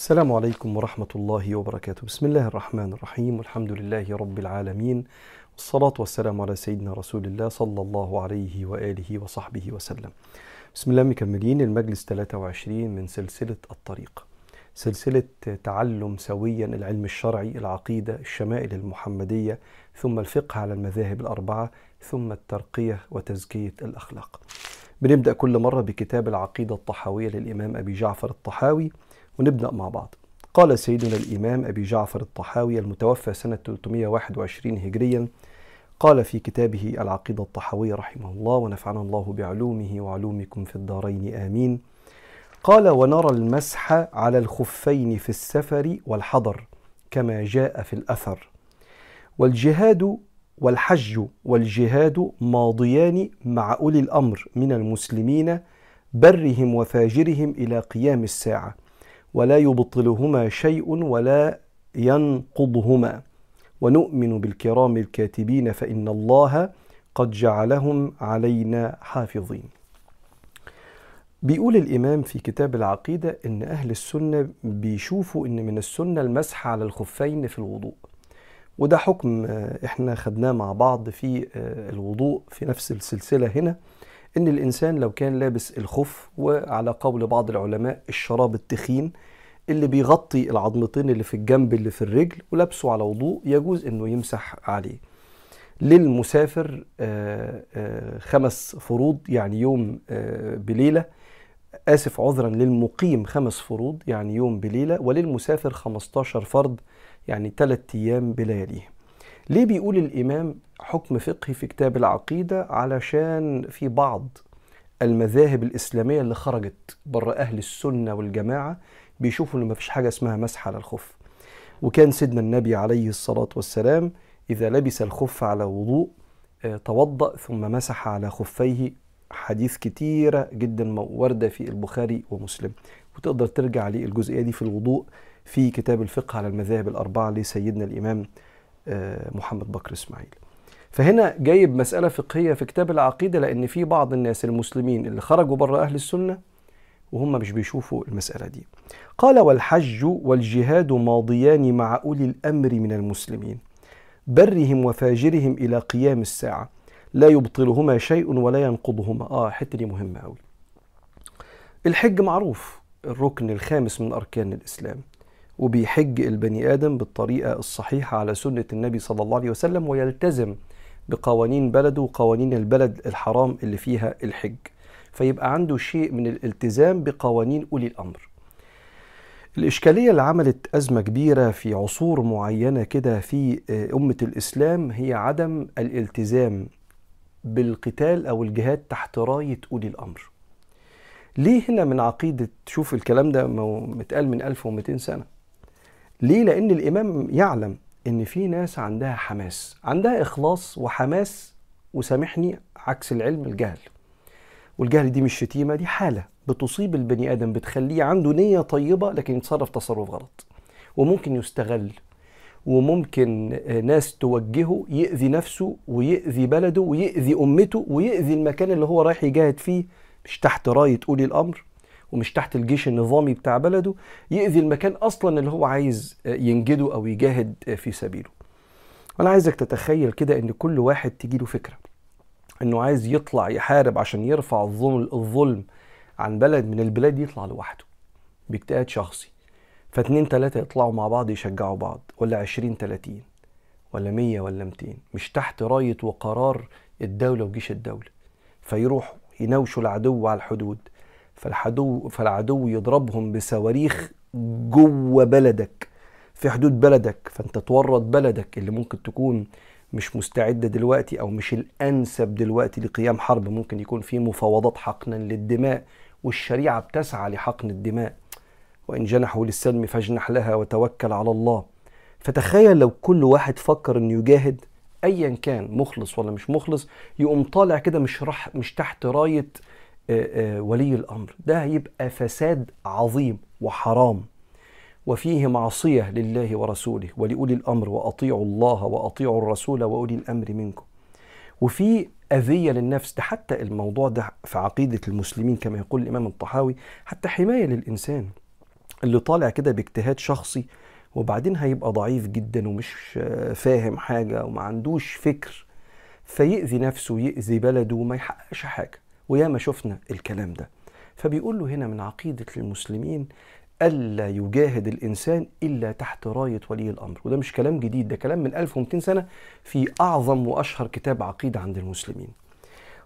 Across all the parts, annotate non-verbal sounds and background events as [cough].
السلام عليكم ورحمة الله وبركاته. بسم الله الرحمن الرحيم. والحمد لله رب العالمين. والصلاة والسلام على سيدنا رسول الله صلى الله عليه وآله وصحبه وسلم. بسم الله مكملين. المجلس 23 من سلسلة الطريق. سلسلة تعلم سويا العلم الشرعي العقيدة الشمائل المحمدية ثم الفقه على المذاهب الأربعة ثم الترقية وتزكية الأخلاق. بنبدأ كل مرة بكتاب العقيدة الطحاوية للإمام أبي جعفر الطحاوي. ونبدأ مع بعض. قال سيدنا الإمام أبي جعفر الطحاوي المتوفى سنة 321 هجريا قال في كتابه العقيدة الطحاوية رحمه الله ونفعنا الله بعلومه وعلومكم في الدارين آمين. قال ونرى المسح على الخفين في السفر والحضر كما جاء في الأثر. والجهاد والحج والجهاد ماضيان مع أولي الأمر من المسلمين برهم وفاجرهم إلى قيام الساعة. ولا يبطلهما شيء ولا ينقضهما. ونؤمن بالكرام الكاتبين فإن الله قد جعلهم علينا حافظين. بيقول الإمام في كتاب العقيدة إن أهل السنة بيشوفوا إن من السنة المسح على الخفين في الوضوء. وده حكم إحنا خدناه مع بعض في الوضوء في نفس السلسلة هنا. إن الإنسان لو كان لابس الخف وعلى قول بعض العلماء الشراب التخين اللي بيغطي العظمتين اللي في الجنب اللي في الرجل ولابسه على وضوء يجوز إنه يمسح عليه. للمسافر خمس فروض يعني يوم بليلة. آسف عذرا للمقيم خمس فروض يعني يوم بليلة. وللمسافر 15 فرض يعني ثلاث أيام بلياليه ليه بيقول الإمام حكم فقهي في كتاب العقيدة علشان في بعض المذاهب الإسلامية اللي خرجت بره أهل السنة والجماعة بيشوفوا إن مفيش حاجة اسمها مسح على الخف. وكان سيدنا النبي عليه الصلاة والسلام إذا لبس الخف على وضوء توضأ ثم مسح على خفيه. حديث كتيرة جدا واردة في البخاري ومسلم. وتقدر ترجع للجزئية دي في الوضوء في كتاب الفقه على المذاهب الأربعة لسيدنا الإمام محمد بكر إسماعيل. فهنا جايب مسألة فقهية في كتاب العقيدة لأن في بعض الناس المسلمين اللي خرجوا بره أهل السنة وهم مش بيشوفوا المسألة دي. قال والحج والجهاد ماضيان مع أولي الأمر من المسلمين برهم وفاجرهم إلى قيام الساعة لا يبطلهما شيء ولا ينقضهما. آه الحتة دي مهمة أوي. الحج معروف الركن الخامس من أركان الإسلام. وبيحج البني آدم بالطريقة الصحيحة على سنة النبي صلى الله عليه وسلم ويلتزم بقوانين بلده وقوانين البلد الحرام اللي فيها الحج. فيبقى عنده شيء من الالتزام بقوانين أولي الأمر. الإشكالية اللي عملت أزمة كبيرة في عصور معينة كده في أمة الإسلام هي عدم الالتزام بالقتال أو الجهاد تحت راية أولي الأمر. ليه هنا من عقيدة شوف الكلام ده متقال من 1200 سنة. ليه؟ لأن الإمام يعلم إن في ناس عندها حماس عندها إخلاص وحماس وسامحني عكس العلم الجهل. والجهل دي مش شتيمة دي حالة بتصيب البني آدم بتخليه عنده نية طيبة لكن يتصرف تصرف غلط. وممكن يستغل وممكن ناس توجهه يأذي نفسه ويأذي بلده ويأذي أمته ويأذي المكان اللي هو رايح يجاهد فيه مش تحت راية أولي الأمر. ومش تحت الجيش النظامي بتاع بلده يأذي المكان أصلا اللي هو عايز ينجده أو يجاهد في سبيله. وأنا عايزك تتخيل كده إن كل واحد تجيله فكرة إنه عايز يطلع يحارب عشان يرفع الظلم عن بلد من البلاد يطلع لوحده باجتهاد شخصي. فاتنين تلاتة يطلعوا مع بعض يشجعوا بعض ولا عشرين تلاتين ولا مية ولا ميتين. مش تحت راية وقرار الدولة وجيش الدولة. فيروحوا يناوشوا العدو على الحدود. فالعدو فالعدو يضربهم بصواريخ جوه بلدك في حدود بلدك فأنت تورط بلدك اللي ممكن تكون مش مستعدة دلوقتي أو مش الأنسب دلوقتي لقيام حرب ممكن يكون في مفاوضات حقنا للدماء والشريعة بتسعى لحقن الدماء. وإن جنحوا للسلم فاجنح لها وتوكل على الله. فتخيل لو كل واحد فكر إنه يجاهد ايا كان مخلص ولا مش مخلص يقوم طالع كده مش راح مش تحت راية ولي الأمر. ده هيبقى فساد عظيم وحرام. وفيه معصية لله ورسوله ولأولي الأمر وأطيعوا الله وأطيعوا الرسول وأولي الأمر منكم. وفي أذية للنفس ده حتى الموضوع ده في عقيدة المسلمين كما يقول الإمام الطحاوي حتى حماية للإنسان. اللي طالع كده باجتهاد شخصي وبعدين هيبقى ضعيف جدا ومش فاهم حاجة وما عندوش فكر فيأذي نفسه ويأذي بلده وما يحققش حاجة. وياما شفنا الكلام ده. فبيقول له هنا من عقيدة المسلمين ألا يجاهد الإنسان إلا تحت راية ولي الأمر. وده مش كلام جديد ده كلام من 1200 سنة في أعظم وأشهر كتاب عقيدة عند المسلمين.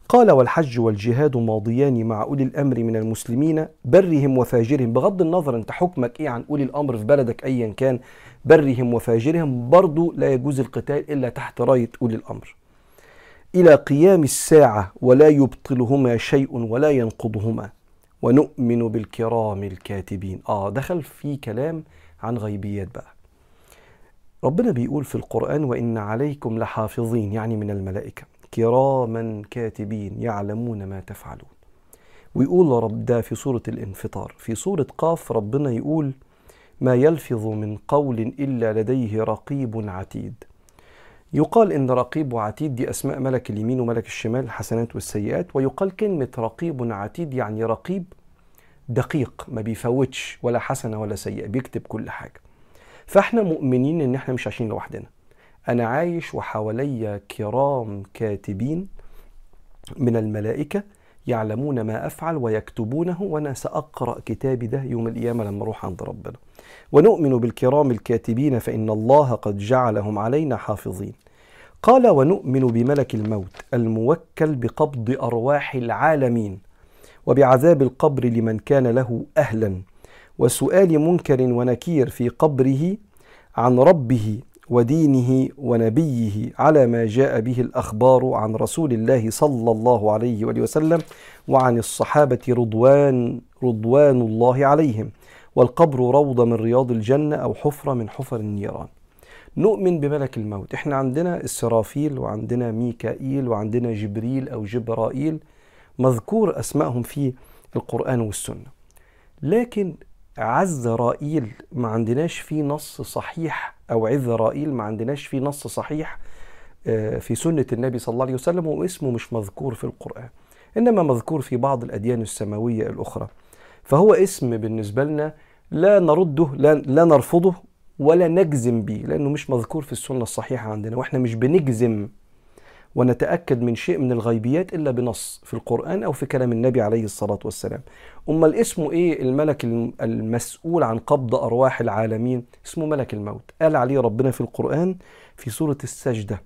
قال والحج والجهاد ماضيان مع أولي الأمر من المسلمين برهم وفاجرهم. بغض النظر أنت حكمك إيه عن أولي الأمر في بلدك أيا كان برهم وفاجرهم برضو لا يجوز القتال إلا تحت راية أولي الأمر. إلى قيام الساعة ولا يبطلهما شيء ولا ينقضهما. ونؤمن بالكرام الكاتبين. آه دخل في كلام عن غيبيات بقى. ربنا بيقول في القرآن وإن عليكم لحافظين يعني من الملائكة. كراما كاتبين يعلمون ما تفعلون. ويقول رب ده في سورة الانفطار. في سورة قاف ربنا يقول ما يلفظ من قول إلا لديه رقيب عتيد. يقال إن رقيب وعتيد دي أسماء ملك اليمين وملك الشمال الحسنات والسيئات ويقال كلمة رقيب عتيد يعني رقيب دقيق ما بيفوتش ولا حسنة ولا سيئة بيكتب كل حاجة. فإحنا مؤمنين إن إحنا مش عايشين لوحدنا. أنا عايش وحواليا كرام كاتبين من الملائكة يعلمون ما أفعل ويكتبونه وأنا سأقرأ كتابي ده يوم القيامة لما أروح عند ربنا. ونؤمن بالكرام الكاتبين فإن الله قد جعلهم علينا حافظين. قال ونؤمن بملك الموت الموكل بقبض أرواح العالمين وبعذاب القبر لمن كان له أهلا وسؤال منكر ونكير في قبره عن ربه ودينه ونبيه على ما جاء به الأخبار عن رسول الله صلى الله عليه وآله وسلم وعن الصحابة رضوان رضوان الله عليهم والقبر روضة من رياض الجنة أو حفرة من حفر النيران. نؤمن بملك الموت، إحنا عندنا إسرافيل وعندنا ميكائيل وعندنا جبريل أو جبرائيل مذكور اسمائهم في القرآن والسنة. لكن عزرائيل ما عندناش فيه نص صحيح أو عزرائيل ما عندناش فيه نص صحيح في سنة النبي صلى الله عليه وسلم واسمه مش مذكور في القرآن إنما مذكور في بعض الأديان السماوية الأخرى فهو اسم بالنسبة لنا لا نرده لا, لا نرفضه ولا نجزم به لأنه مش مذكور في السنة الصحيحة عندنا وإحنا مش بنجزم ونتأكد من شيء من الغيبيات إلا بنص في القرآن أو في كلام النبي عليه الصلاة والسلام. أما اسمه إيه؟ الملك المسؤول عن قبض أرواح العالمين. اسمه ملك الموت. قال عليه ربنا في القرآن في سورة السجدة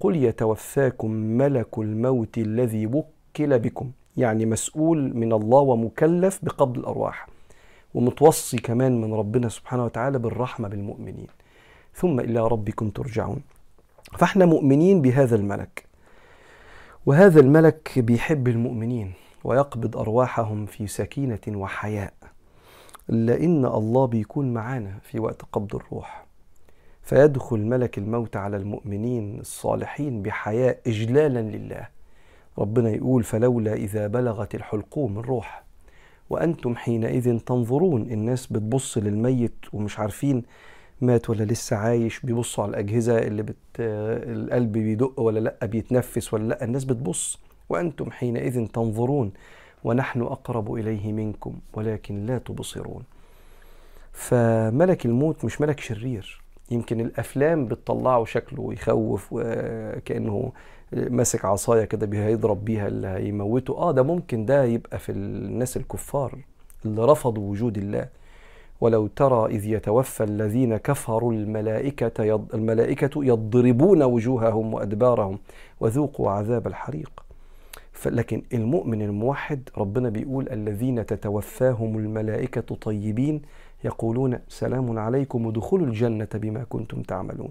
قل يتوفاكم ملك الموت الذي وكل بكم. يعني مسؤول من الله ومكلف بقبض الأرواح. ومتوصي كمان من ربنا سبحانه وتعالى بالرحمة بالمؤمنين. ثم إلى ربكم ترجعون. فإحنا مؤمنين بهذا الملك. وهذا الملك بيحب المؤمنين ويقبض أرواحهم في سكينة وحياء. لأن الله بيكون معانا في وقت قبض الروح. فيدخل ملك الموت على المؤمنين الصالحين بحياء اجلالا لله. ربنا يقول فلولا إذا بلغت الحلقوم الروح. وأنتم حينئذ تنظرون الناس بتبص للميت ومش عارفين مات ولا لسه عايش بيبصوا على الأجهزة اللي بت... القلب بيدق ولا لأ بيتنفس ولا لأ الناس بتبص. وأنتم حينئذ تنظرون ونحن أقرب إليه منكم ولكن لا تبصرون. فملك الموت مش ملك شرير. يمكن الأفلام بتطلعه شكله يخوف وكأنه ماسك عصاية كده هيضرب بيها اللي هيموته. آه ده ممكن ده يبقى في الناس الكفار اللي رفضوا وجود الله. ولو ترى إذ يتوفى الذين كفروا الملائكة يض... الملائكة يضربون وجوههم وأدبارهم وذوقوا عذاب الحريق. لكن المؤمن الموحد ربنا بيقول الذين تتوفاهم الملائكة طيبين يقولون سلام عليكم ودخلوا الجنة بما كنتم تعملون.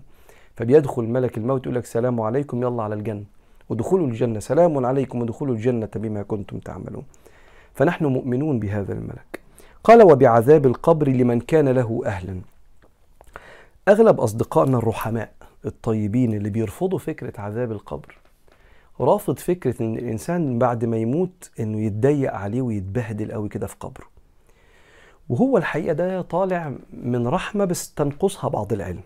فبيدخل ملك الموت يقول لك سلام عليكم يلا على الجنة. ودخلوا الجنة سلام عليكم ودخلوا الجنة بما كنتم تعملون. فنحن مؤمنون بهذا الملك. قال وبعذاب القبر لمن كان له أهلا. أغلب أصدقائنا الرحماء الطيبين اللي بيرفضوا فكرة عذاب القبر. رافض فكرة إن الإنسان بعد ما يموت إنه يتضيق عليه ويتبهدل قوي كده في قبره. وهو الحقيقة ده طالع من رحمة بس تنقصها بعض العلم.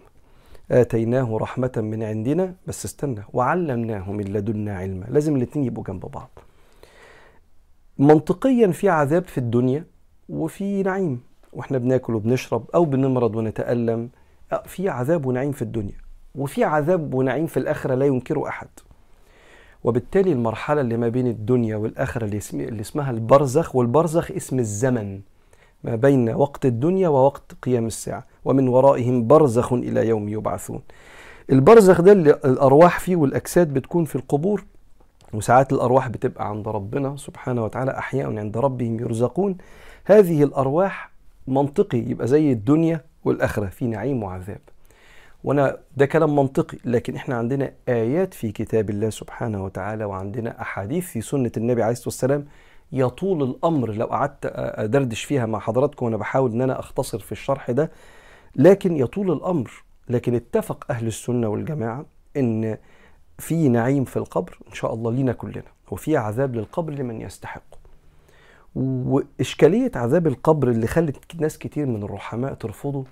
آتيناه رحمة من عندنا بس استنى وعلمناه من لدنا علما. لازم الاتنين يبقوا جنب بعض. منطقيا في عذاب في الدنيا وفي نعيم. وإحنا بناكل وبنشرب أو بنمرض ونتألم آه، في عذاب ونعيم في الدنيا. وفي عذاب ونعيم في الآخرة لا ينكره أحد. وبالتالي المرحلة اللي ما بين الدنيا اسم اللي اسمها البرزخ والبرزخ اسم الزمن. ما بين وقت الدنيا ووقت قيام الساعة ومن ورائهم برزخ إلى يوم يبعثون. البرزخ ده اللي الأرواح فيه والأجساد بتكون في القبور وساعات الأرواح بتبقى عند ربنا سبحانه وتعالى أحياء عند ربهم يرزقون. هذه الأرواح منطقي يبقى زي الدنيا والآخرة في نعيم وعذاب. وأنا ده كلام منطقي لكن إحنا عندنا آيات في كتاب الله سبحانه وتعالى وعندنا أحاديث في سنة النبي عليه الصلاة والسلام يطول الأمر لو قعدت أدردش فيها مع حضراتكم وأنا بحاول إن أنا أختصر في الشرح ده لكن يطول الأمر. لكن اتفق أهل السنة والجماعة إن في نعيم في القبر إن شاء الله لينا كلنا وفي عذاب للقبر لمن يستحقه وإشكالية عذاب القبر اللي خلت ناس كتير من الرحماء ترفضه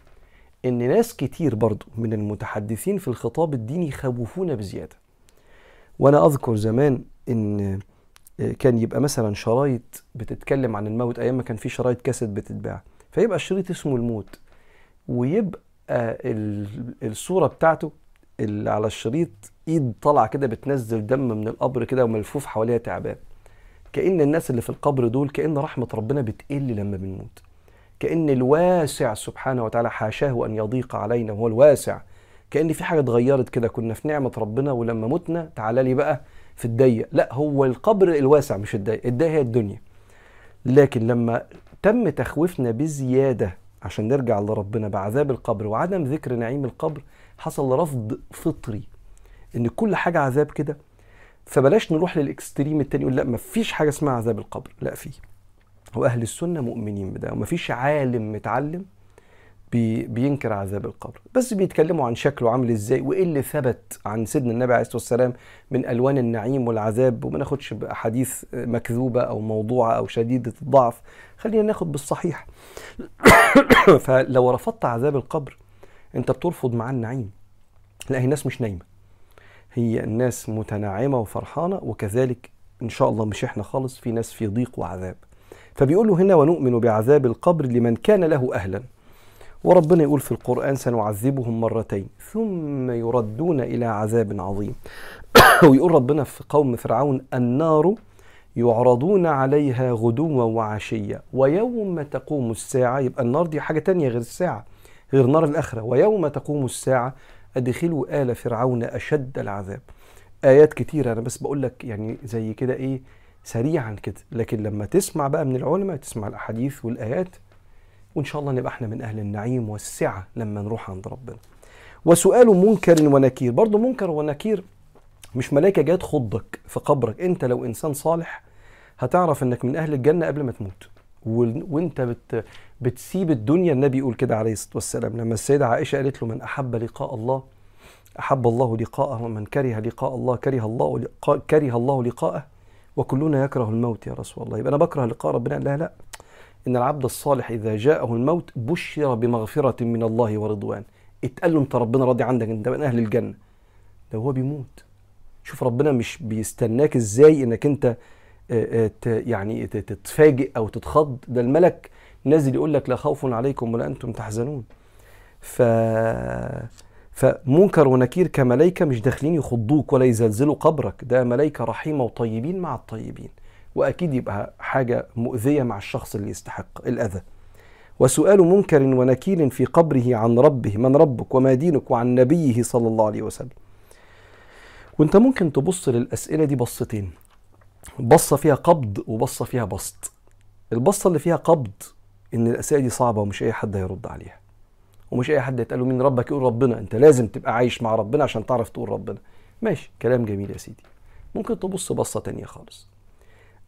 إن ناس كتير برضو من المتحدثين في الخطاب الديني يخوفونا بزيادة. وأنا أذكر زمان إن كان يبقى مثلا شرايط بتتكلم عن الموت أيام ما كان في شرايط كاسيت بتتباع. فيبقى الشريط اسمه الموت. ويبقى الصورة بتاعته اللي على الشريط إيد طالعة كده بتنزل دم من القبر كده وملفوف حواليها تعبان. كأن الناس اللي في القبر دول كأن رحمة ربنا بتقل لما بنموت. كأن الواسع سبحانه وتعالى حاشاه أن يضيق علينا وهو الواسع. كأن في حاجة اتغيرت كده كنا في نعمة ربنا ولما متنا تعالى لي بقى في الضيق. لا هو القبر الواسع مش الضيق الضيق هي الدنيا. لكن لما تم تخويفنا بزيادة عشان نرجع لربنا بعذاب القبر وعدم ذكر نعيم القبر حصل رفض فطري إن كل حاجة عذاب كده. فبلاش نروح للإكستريم التاني يقول لا ما فيش حاجة اسمها عذاب القبر. لا في وأهل السنة مؤمنين بده وما فيش عالم متعلم بي بينكر عذاب القبر. بس بيتكلموا عن شكله عامل إزاي وإيه اللي ثبت عن سيدنا النبي عليه الصلاة والسلام من ألوان النعيم والعذاب. وما ناخدش بأحاديث مكذوبة أو موضوعة أو شديدة الضعف. خلينا ناخد بالصحيح. [coughs] فلو رفضت عذاب القبر أنت بترفض معاه النعيم. لا هي الناس مش نايمة. هي الناس متناعمة وفرحانة وكذلك إن شاء الله مش إحنا خالص في ناس في ضيق وعذاب. فبيقولوا هنا ونؤمن بعذاب القبر لمن كان له أهلا. وربنا يقول في القرآن سنعذبهم مرتين ثم يردون إلى عذاب عظيم. [coughs] ويقول ربنا في قوم فرعون النار يعرضون عليها غدوا وعشيا ويوم تقوم الساعة. يبقى النار دي حاجة تانية غير الساعة غير نار الآخرة. ويوم تقوم الساعة أدخلوا آل فرعون أشد العذاب. آيات كتيرة أنا بس بقول لك يعني زي كده إيه سريعا كده. لكن لما تسمع بقى من العلماء تسمع الأحاديث والآيات وإن شاء الله نبقى إحنا من أهل النعيم والسعة لما نروح عند ربنا. وسؤال منكر ونكير. برضه منكر ونكير مش ملائكة جاية تخضك في قبرك. أنت لو إنسان صالح هتعرف إنك من أهل الجنة قبل ما تموت. وأنت بت بتسيب الدنيا. النبي يقول كده عليه الصلاة والسلام لما السيدة عائشة قالت له من أحب لقاء الله أحب الله لقاءه ومن كره لقاء الله كره الله كره الله لقاءه وكلنا يكره الموت يا رسول الله. يبقى أنا بكره لقاء ربنا؟ لا لا. إن العبد الصالح إذا جاءه الموت بشر بمغفرة من الله ورضوان. اتقال له أنت ربنا راضي عنك. أنت من أهل الجنة. ده هو بيموت. شوف ربنا مش بيستناك إزاي إنك أنت يعني تتفاجئ أو تتخض. ده الملك نازل يقول لك لا خوف عليكم ولا أنتم تحزنون. ف فمنكر ونكير كملائكة مش داخلين يخضوك ولا يزلزلوا قبرك. ده ملائكة رحيمة وطيبين مع الطيبين. وأكيد يبقى حاجة مؤذية مع الشخص اللي يستحق الأذى. وسؤال منكر ونكير في قبره عن ربه من ربك وما دينك وعن نبيه صلى الله عليه وسلم. وأنت ممكن تبص للأسئلة دي بصتين. بصة فيها قبض وبصة فيها بسط. البصة اللي فيها قبض إن الأسئلة دي صعبة ومش أي حد هيرد عليها. ومش أي حد يتقال مين ربك يقول ربنا. أنت لازم تبقى عايش مع ربنا عشان تعرف تقول ربنا. ماشي كلام جميل يا سيدي. ممكن تبص بصة تانية خالص.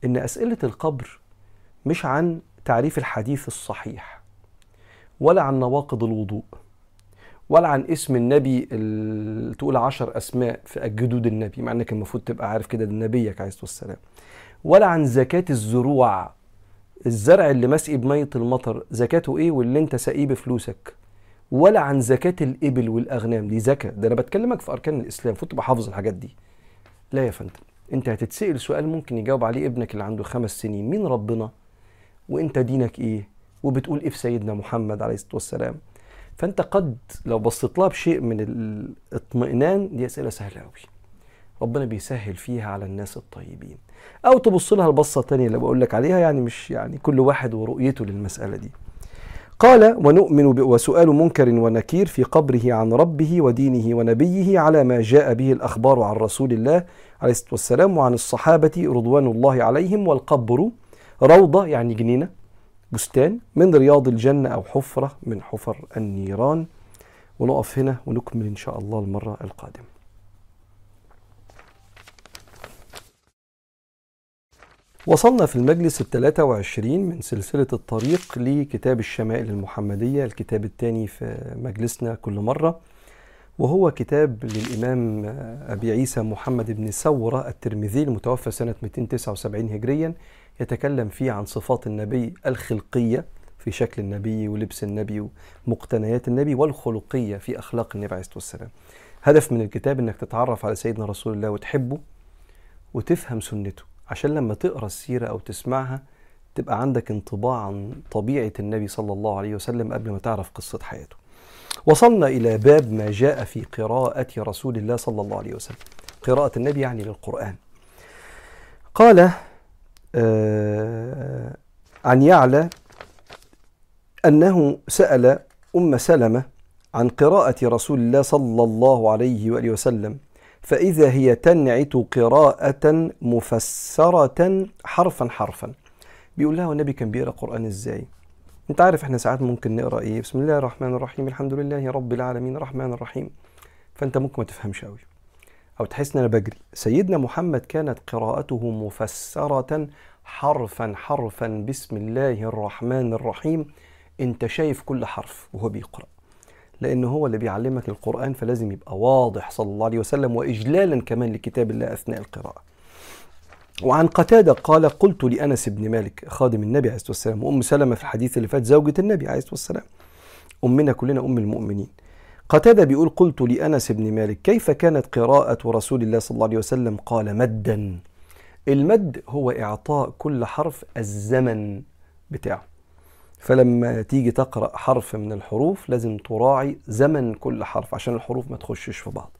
إن أسئلة القبر مش عن تعريف الحديث الصحيح ولا عن نواقض الوضوء ولا عن اسم النبي تقول عشر أسماء في جدود النبي مع انك المفروض تبقى عارف كده ده نبيك عليه الصلاة والسلام. ولا عن زكاة الزروع الزرع اللي مسقي بمية المطر زكاته إيه واللي أنت ساقيه بفلوسك؟ ولا عن زكاة الإبل والأغنام دي زكاة ده أنا بتكلمك في أركان الإسلام المفروض تبقى حافظ الحاجات دي. لا يا فندم. أنت هتتسأل سؤال ممكن يجاوب عليه ابنك اللي عنده خمس سنين مين ربنا؟ وأنت دينك إيه؟ وبتقول إيه في سيدنا محمد عليه الصلاة والسلام؟ فانت قد لو بصيت لها بشيء من الاطمئنان دي أسئلة سهلة قوي ربنا بيسهل فيها على الناس الطيبين. أو تبص لها البصة الثانية اللي بقول لك عليها يعني مش يعني كل واحد ورؤيته للمسألة دي. قال ونؤمن وسؤال منكر ونكير في قبره عن ربه ودينه ونبيه على ما جاء به الأخبار عن رسول الله عليه الصلاة والسلام وعن الصحابة رضوان الله عليهم والقبر روضة يعني جنينة بستان من رياض الجنة أو حفرة من حفر النيران. ونقف هنا ونكمل إن شاء الله المرة القادمة. وصلنا في المجلس الثلاثة وعشرين من سلسلة الطريق لكتاب الشمائل المحمدية الكتاب الثاني في مجلسنا كل مرة وهو كتاب للإمام أبي عيسى محمد بن ثورة الترمذي المتوفى سنة 279 هجريا يتكلم فيه عن صفات النبي الخلقية في شكل النبي ولبس النبي ومقتنيات النبي والخلقية في أخلاق النبي عليه الصلاة والسلام. هدف من الكتاب أنك تتعرف على سيدنا رسول الله وتحبه وتفهم سنته. عشان لما تقرأ السيرة أو تسمعها تبقى عندك انطباع عن طبيعة النبي صلى الله عليه وسلم قبل ما تعرف قصة حياته. وصلنا إلى باب ما جاء في قراءة رسول الله صلى الله عليه وسلم. قراءة النبي يعني للقرآن. قال آه عن يعلى أنه سأل أم سلمة عن قراءة رسول الله صلى الله عليه وآله وسلم فإذا هي تنعت قراءة مفسرة حرفا حرفا. بيقول لها والنبي كان بيقرأ قرآن إزاي؟ أنت عارف إحنا ساعات ممكن نقرأ إيه؟ بسم الله الرحمن الرحيم الحمد لله رب العالمين الرحمن الرحيم. فأنت ممكن ما تفهمش قوي أو تحس إن أنا بجري. سيدنا محمد كانت قراءته مفسرة حرفا حرفا بسم الله الرحمن الرحيم. أنت شايف كل حرف وهو بيقرأ. لأنه هو اللي بيعلمك القرآن فلازم يبقى واضح صلى الله عليه وسلم وإجلالا كمان لكتاب الله أثناء القراءة. وعن قتادة قال قلت لأنس بن مالك خادم النبي عليه الصلاة والسلام وأم سلمة في الحديث اللي فات زوجة النبي عليه الصلاة والسلام. أمنا كلنا أم المؤمنين. قتادة بيقول قلت لأنس بن مالك كيف كانت قراءة رسول الله صلى الله عليه وسلم؟ قال مدا. المد هو إعطاء كل حرف الزمن بتاعه. فلما تيجي تقرأ حرف من الحروف لازم تراعي زمن كل حرف عشان الحروف ما تخشش في بعض.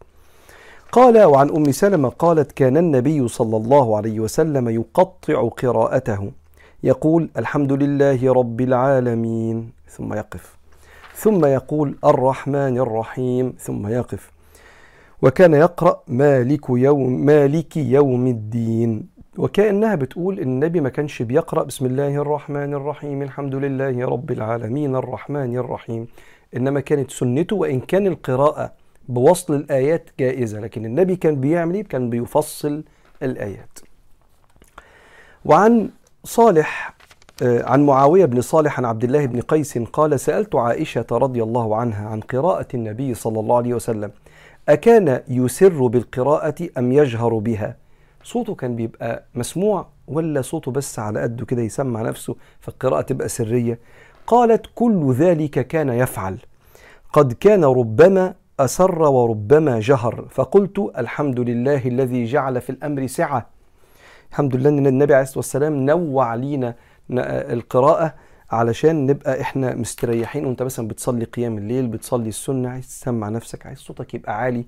قال وعن أم سلمة قالت كان النبي صلى الله عليه وسلم يقطع قراءته. يقول الحمد لله رب العالمين. ثم يقف. ثم يقول الرحمن الرحيم. ثم يقف. وكان يقرأ مالك يوم مالك يوم الدين. وكأنها بتقول إن النبي ما كانش بيقرأ بسم الله الرحمن الرحيم الحمد لله رب العالمين الرحمن الرحيم. إنما كانت سنته وإن كان القراءة بوصل الآيات جائزة لكن النبي كان بيعمل إيه؟ كان بيفصل الآيات. وعن صالح آه، عن معاوية بن صالح عن عبد الله بن قيس قال سألت عائشة رضي الله عنها عن قراءة النبي صلى الله عليه وسلم أكان يسر بالقراءة أم يجهر بها؟ صوته كان بيبقى مسموع ولا صوته بس على قده كده يسمع نفسه فالقراءة تبقى سرية؟ قالت كل ذلك كان يفعل. قد كان ربما أسر وربما جهر. فقلت الحمد لله الذي جعل في الأمر سعة. الحمد لله أن النبي عليه الصلاة والسلام نوع لينا القراءة علشان نبقى إحنا مستريحين. وأنت مثلا بتصلي قيام الليل بتصلي السنة عايز تسمع نفسك عايز صوتك يبقى عالي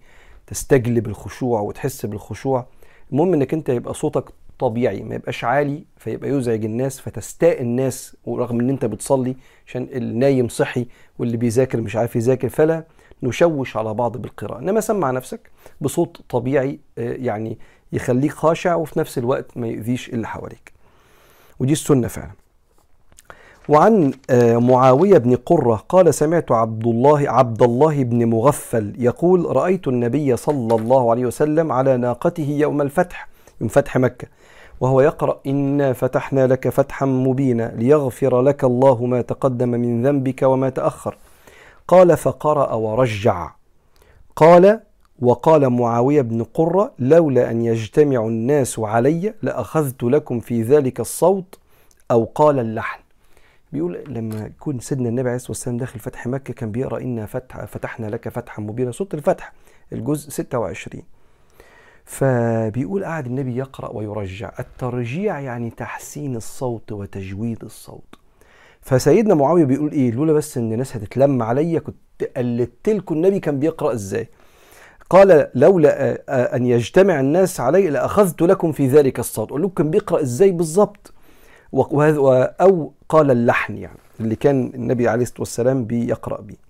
تستجلب الخشوع وتحس بالخشوع. المهم إنك أنت يبقى صوتك طبيعي ما يبقاش عالي فيبقى يزعج الناس فتستاء الناس ورغم إن أنت بتصلي عشان النايم صحي واللي بيذاكر مش عارف يذاكر فلا نشوش على بعض بالقراءة. إنما سمع نفسك بصوت طبيعي آه، يعني يخليك خاشع وفي نفس الوقت ما يؤذيش اللي حواليك. ودي السنة فعلا. وعن آه، معاوية بن قرة قال سمعت عبد الله عبد الله بن مغفل يقول رأيت النبي صلى الله عليه وسلم على ناقته يوم الفتح يوم فتح مكة وهو يقرأ إنا فتحنا لك فتحا مبينا ليغفر لك الله ما تقدم من ذنبك وما تأخر قال فقرأ ورجع قال وقال معاوية بن قرة لولا أن يجتمع الناس علي لأخذت لكم في ذلك الصوت أو قال اللحن بيقول لما يكون سيدنا النبي عليه الصلاة والسلام داخل فتح مكة كان بيقرأ إنا فتح فتحنا لك فتحا مبينا. سورة الفتح الجزء 26 فبيقول قعد النبي يقرأ ويرجع. الترجيع يعني تحسين الصوت وتجويد الصوت. فسيدنا معاوية بيقول إيه؟ لولا بس إن الناس هتتلم عليا كنت قلدت لكم النبي كان بيقرأ إزاي. قال لولا أن يجتمع الناس علي لأخذت لكم في ذلك الصوت. أقول لكم كان بيقرأ إزاي بالظبط أو قال اللحن يعني اللي كان النبي عليه الصلاة والسلام بيقرأ بيه.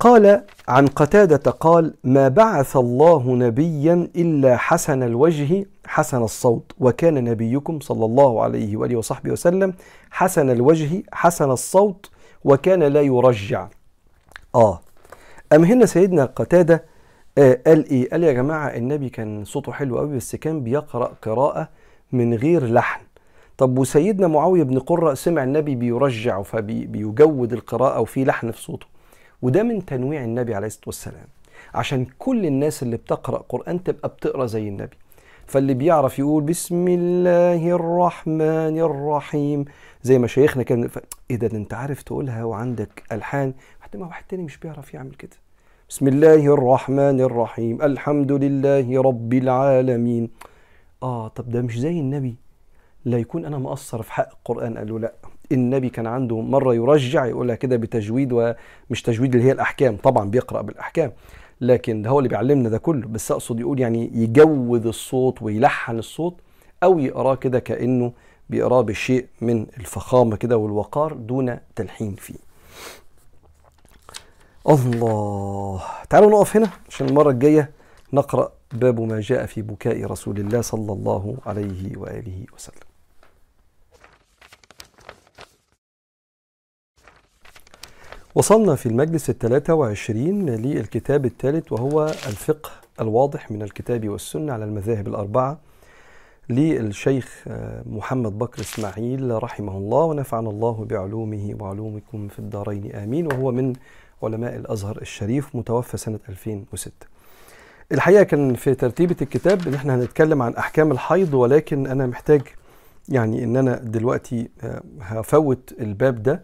قال عن قتادة قال ما بعث الله نبيا إلا حسن الوجه حسن الصوت وكان نبيكم صلى الله عليه وآله وصحبه وسلم حسن الوجه حسن الصوت وكان لا يرجع. آه. أم هنا سيدنا قتادة آه قال إيه؟ قال يا جماعة النبي كان صوته حلو قوي بس كان بيقرأ قراءة من غير لحن. طب وسيدنا معاوية بن قرة سمع النبي بيرجع فبيجود القراءة وفي لحن في صوته. وده من تنويع النبي عليه الصلاة والسلام. عشان كل الناس اللي بتقرأ قرآن تبقى بتقرأ زي النبي. فاللي بيعرف يقول بسم الله الرحمن الرحيم زي ما شيخنا كان ف... إيه ده أنت عارف تقولها وعندك ألحان؟ حتى ما واحد تاني مش بيعرف يعمل كده. بسم الله الرحمن الرحيم الحمد لله رب العالمين. آه طب ده مش زي النبي. لا يكون أنا مقصر في حق القرآن. قال له لا النبي كان عنده مرة يرجع يقولها كده بتجويد ومش تجويد اللي هي الأحكام. طبعا بيقرأ بالأحكام لكن ده هو اللي بيعلمنا ده كله. بس أقصد يقول يعني يجود الصوت ويلحن الصوت أو يقراه كده كأنه بيقراه بشيء من الفخامة كده والوقار دون تلحين فيه. الله تعالوا نقف هنا عشان المرة الجاية نقرأ باب ما جاء في بكاء رسول الله صلى الله عليه وآله وسلم. وصلنا في المجلس الثلاثة وعشرين للكتاب الثالث وهو الفقه الواضح من الكتاب والسنة على المذاهب الأربعة للشيخ محمد بكر إسماعيل رحمه الله ونفعنا الله بعلومه وعلومكم في الدارين. آمين. وهو من علماء الأزهر الشريف متوفى سنة 2006 الحقيقة كان في ترتيبة الكتاب إن إحنا هنتكلم عن أحكام الحيض ولكن أنا محتاج يعني إن أنا دلوقتي هفوت الباب ده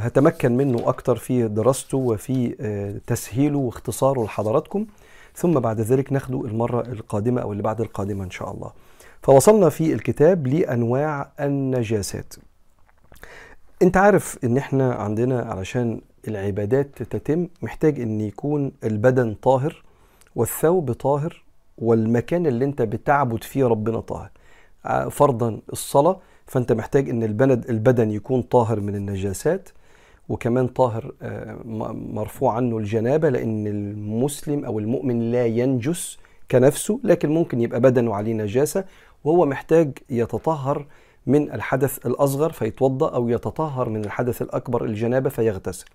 هتمكن منه أكتر في دراسته وفي تسهيله واختصاره لحضراتكم. ثم بعد ذلك ناخده المرة القادمة أو اللي بعد القادمة إن شاء الله. فوصلنا في الكتاب لأنواع النجاسات. أنت عارف إن إحنا عندنا علشان العبادات تتم محتاج إن يكون البدن طاهر والثوب طاهر والمكان اللي انت بتعبد فيه ربنا طاهر. فرضا الصلاة فانت محتاج إن البلد البدن يكون طاهر من النجاسات وكمان طاهر مرفوع عنه الجنابة لأن المسلم أو المؤمن لا ينجس كنفسه لكن ممكن يبقى بدنه عليه نجاسة وهو محتاج يتطهر من الحدث الأصغر فيتوضأ أو يتطهر من الحدث الأكبر الجنابة فيغتسل.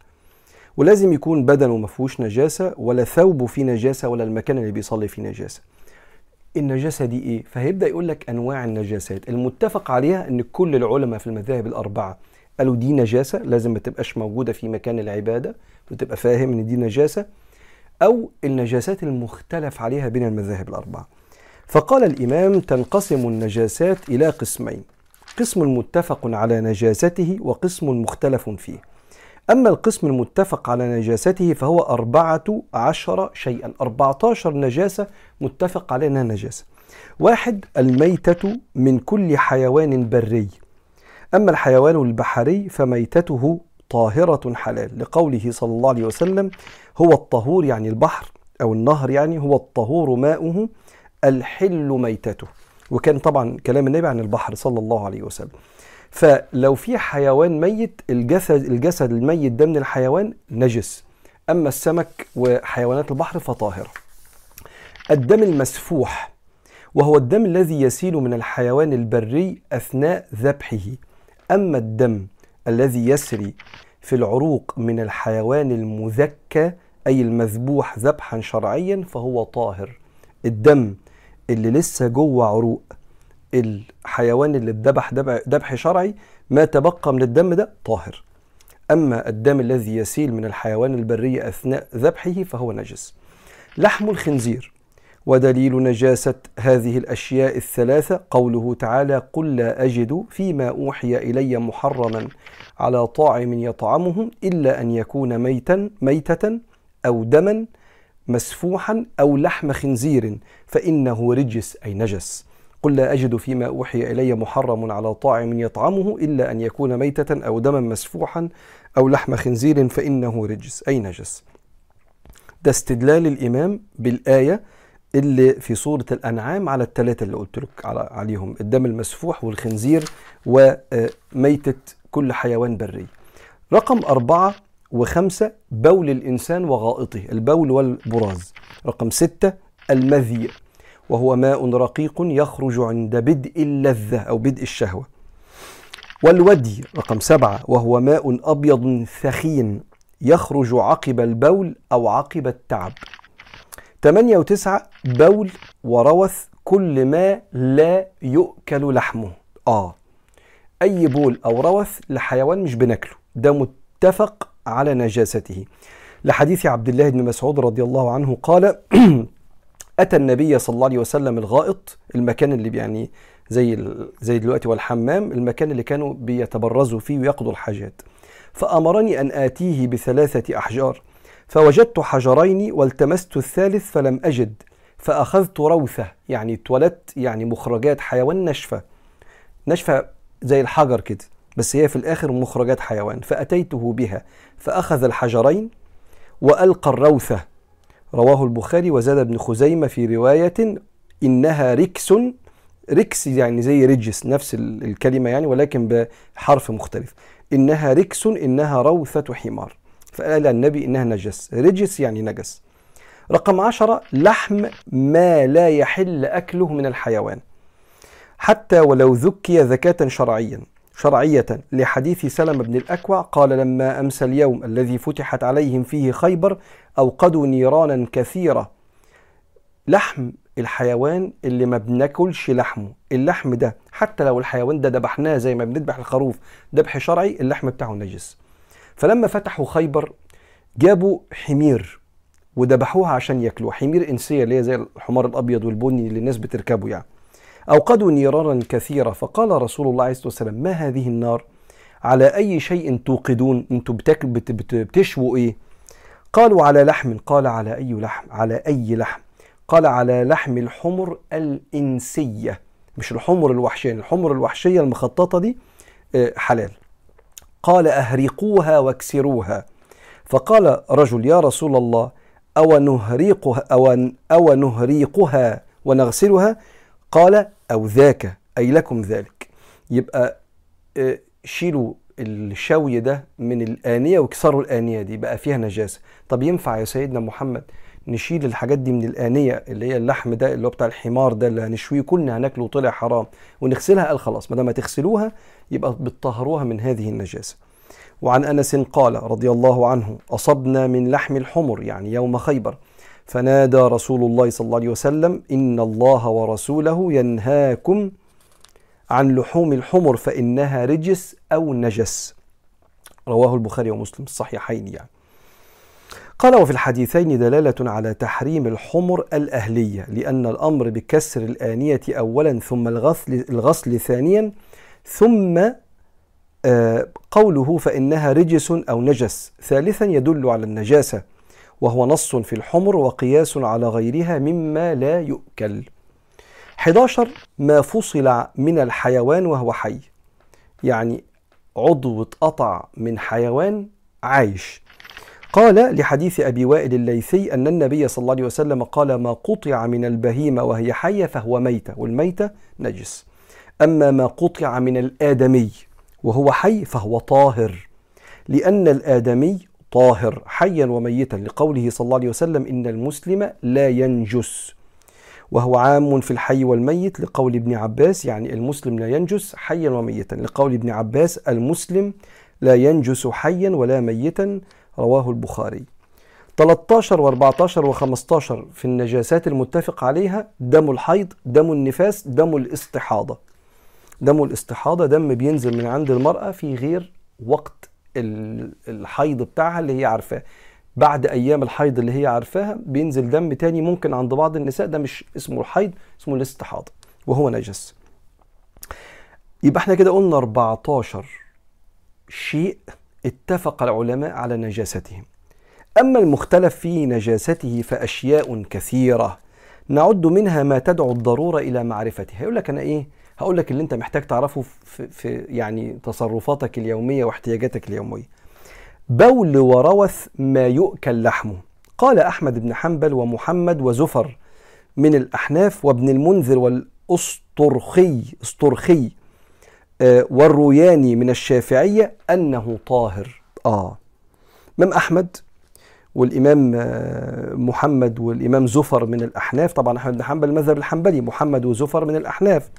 ولازم يكون بدنه ما فيهوش نجاسة ولا ثوبه فيه نجاسة ولا المكان اللي بيصلي فيه نجاسة. النجاسة دي إيه؟ فهيبدأ يقول لك أنواع النجاسات. المتفق عليها إن كل العلماء في المذاهب الأربعة قالوا دي نجاسة لازم ما تبقاش موجودة في مكان العبادة وتبقى فاهم إن دي نجاسة أو النجاسات المختلف عليها بين المذاهب الأربعة. فقال الإمام تنقسم النجاسات إلى قسمين قسم متفق على نجاسته وقسم مختلف فيه. أما القسم المتفق على نجاسته فهو أربعة عشر شيئا. أربعة عشر نجاسة متفق على أنها نجاسة. واحد الميتة من كل حيوان بري. أما الحيوان البحري فميتته طاهرة حلال لقوله صلى الله عليه وسلم هو الطهور يعني البحر أو النهر يعني هو الطهور ماؤه الحل ميتته. وكان طبعا كلام النبي عن البحر صلى الله عليه وسلم. فلو في حيوان ميت الجسد الجسد الميت ده من الحيوان نجس. أما السمك وحيوانات البحر فطاهره الدم المسفوح وهو الدم الذي يسيل من الحيوان البري أثناء ذبحه. أما الدم الذي يسري في العروق من الحيوان المذكى أي المذبوح ذبحا شرعيا فهو طاهر. الدم اللي لسه جوه عروق. الحيوان اللي اتذبح ذبح شرعي ما تبقى من الدم ده طاهر. أما الدم الذي يسيل من الحيوان البري أثناء ذبحه فهو نجس. لحم الخنزير. ودليل نجاسة هذه الأشياء الثلاثة قوله تعالى قل لا أجد فيما أوحي إلي محرما على طاعم يطعمه إلا أن يكون ميتا ميتة أو دما مسفوحا أو لحم خنزير فإنه رجس أي نجس. قل لا أجد فيما أوحي إلي محرم على طاعم يطعمه إلا أن يكون ميتة أو دما مسفوحا أو لحم خنزير فإنه رجس. أي نجس؟ ده استدلال الإمام بالآية اللي في سورة الأنعام على الثلاثة اللي قلت لك عليهم الدم المسفوح والخنزير وميتة كل حيوان بري. رقم أربعة وخمسة بول الإنسان وغائطه البول والبراز. رقم ستة المذي وهو ماء رقيق يخرج عند بدء اللذة أو بدء الشهوة. والودي رقم سبعة وهو ماء أبيض ثخين يخرج عقب البول أو عقب التعب. ثمانية وتسعة بول وروث كل ما لا يؤكل لحمه. آه أي بول أو روث لحيوان مش بناكله. ده متفق على نجاسته. لحديث عبد الله بن مسعود رضي الله عنه قال [clears throat] أتى النبي صلى الله عليه وسلم الغائط المكان اللي يعني زي زي دلوقتي والحمام المكان اللي كانوا بيتبرزوا فيه ويقضوا الحاجات. فأمرني أن آتيه بثلاثة أحجار. فوجدت حجرين والتمست الثالث فلم أجد. فأخذت روثة يعني اتولدت يعني مخرجات حيوان نشفة. نشفة زي الحجر كده بس هي في الآخر مخرجات حيوان. فأتيته بها. فأخذ الحجرين وألقى الروثة. رواه البخاري وزاد ابن خزيمة في رواية إنها ركس ركس يعني زي رجس نفس الكلمة يعني ولكن بحرف مختلف. إنها ركس إنها روثة حمار. فقال النبي إنها نجس. رجس يعني نجس. رقم عشرة لحم ما لا يحل أكله من الحيوان. حتى ولو ذكي ذكاة شرعيا. شرعية لحديث سلم بن الأكوع قال لما أمسى اليوم الذي فتحت عليهم فيه خيبر أوقدوا نيرانا كثيرة. لحم الحيوان اللي ما بناكلش لحمه. اللحم ده حتى لو الحيوان ده ذبحناه زي ما بنذبح الخروف ذبح شرعي اللحم بتاعه نجس. فلما فتحوا خيبر جابوا حمير وذبحوها عشان ياكلوها حمير إنسية اللي هي زي الحمار الأبيض والبني اللي الناس بتركبه يعني. أوقدوا نيرانا كثيرة فقال رسول الله عليه الصلاة والسلام ما هذه النار؟ على أي شيء توقدون؟ أنتم بتشووا إيه؟ قالوا على لحم. قال على أي لحم؟ على أي لحم؟ قال على لحم الحمر الإنسية. مش الحمر الوحشية الحمر الوحشية المخططة دي حلال. قال أهرقوها واكسروها. فقال رجل يا رسول الله أو نهريقها أو نهريقها ونغسلها؟ قال أو ذاك أي لكم ذلك. يبقى شيلوا الشوي ده من الآنية واكسروا الآنية دي بقى فيها نجاسة. طب ينفع يا سيدنا محمد نشيل الحاجات دي من الآنية اللي هي اللحم ده اللي هو بتاع الحمار ده اللي هنشويه كلنا هناكله وطلع حرام ونغسلها؟ قال خلاص ما دام تغسلوها يبقى بتطهروها من هذه النجاسة. وعن أنس قال رضي الله عنه أصبنا من لحم الحمر يعني يوم خيبر. فنادى رسول الله صلى الله عليه وسلم إن الله ورسوله ينهاكم عن لحوم الحمر فإنها رجس أو نجس. رواه البخاري ومسلم الصحيحين يعني. قال وفي الحديثين دلالة على تحريم الحمر الأهلية لأن الأمر بكسر الآنية أولا ثم الغسل, الغسل ثانيا ثم قوله فإنها رجس أو نجس. ثالثا يدل على النجاسة وهو نص في الحمر وقياس على غيرها مما لا يؤكل. 11 ما فصل من الحيوان وهو حي. يعني عضو اتقطع من حيوان عايش. قال لحديث أبي وائل الليثي أن النبي صلى الله عليه وسلم قال ما قطع من البهيمة وهي حية فهو ميتة والميتة نجس. أما ما قطع من الآدمي وهو حي فهو طاهر. لأن الآدمي طاهر حيا وميتا لقوله صلى الله عليه وسلم إن المسلم لا ينجس. وهو عام في الحي والميت لقول ابن عباس يعني المسلم لا ينجس حيا وميتا لقول ابن عباس المسلم لا ينجس حيا ولا ميتا. رواه البخاري. 13 و14 و15 في النجاسات المتفق عليها دم الحيض دم النفاس دم الاستحاضة. دم الاستحاضة دم بينزل من عند المرأة في غير وقت الحيض بتاعها اللي هي عارفاه. بعد أيام الحيض اللي هي عارفاها بينزل دم تاني ممكن عند بعض النساء ده مش اسمه الحيض اسمه الاستحاضة وهو نجس. يبقى إحنا كده قلنا 14 شيء اتفق العلماء على نجاستهم. أما المختلف في نجاسته فأشياء كثيرة نعد منها ما تدعو الضرورة إلى معرفته. هيقول لك أنا إيه؟ هقول لك اللي أنت محتاج تعرفه في, في يعني تصرفاتك اليومية واحتياجاتك اليومية. بول وروث ما يؤكل لحمه. قال أحمد بن حنبل ومحمد وزفر من الأحناف وابن المنذر والأسطرخي أسطرخي آه والروياني من الشافعية أنه طاهر. آه. إمام أحمد والإمام آه محمد والإمام زفر من الأحناف. طبعا أحمد بن حنبل المذهب الحنبلي محمد وزفر من الأحناف.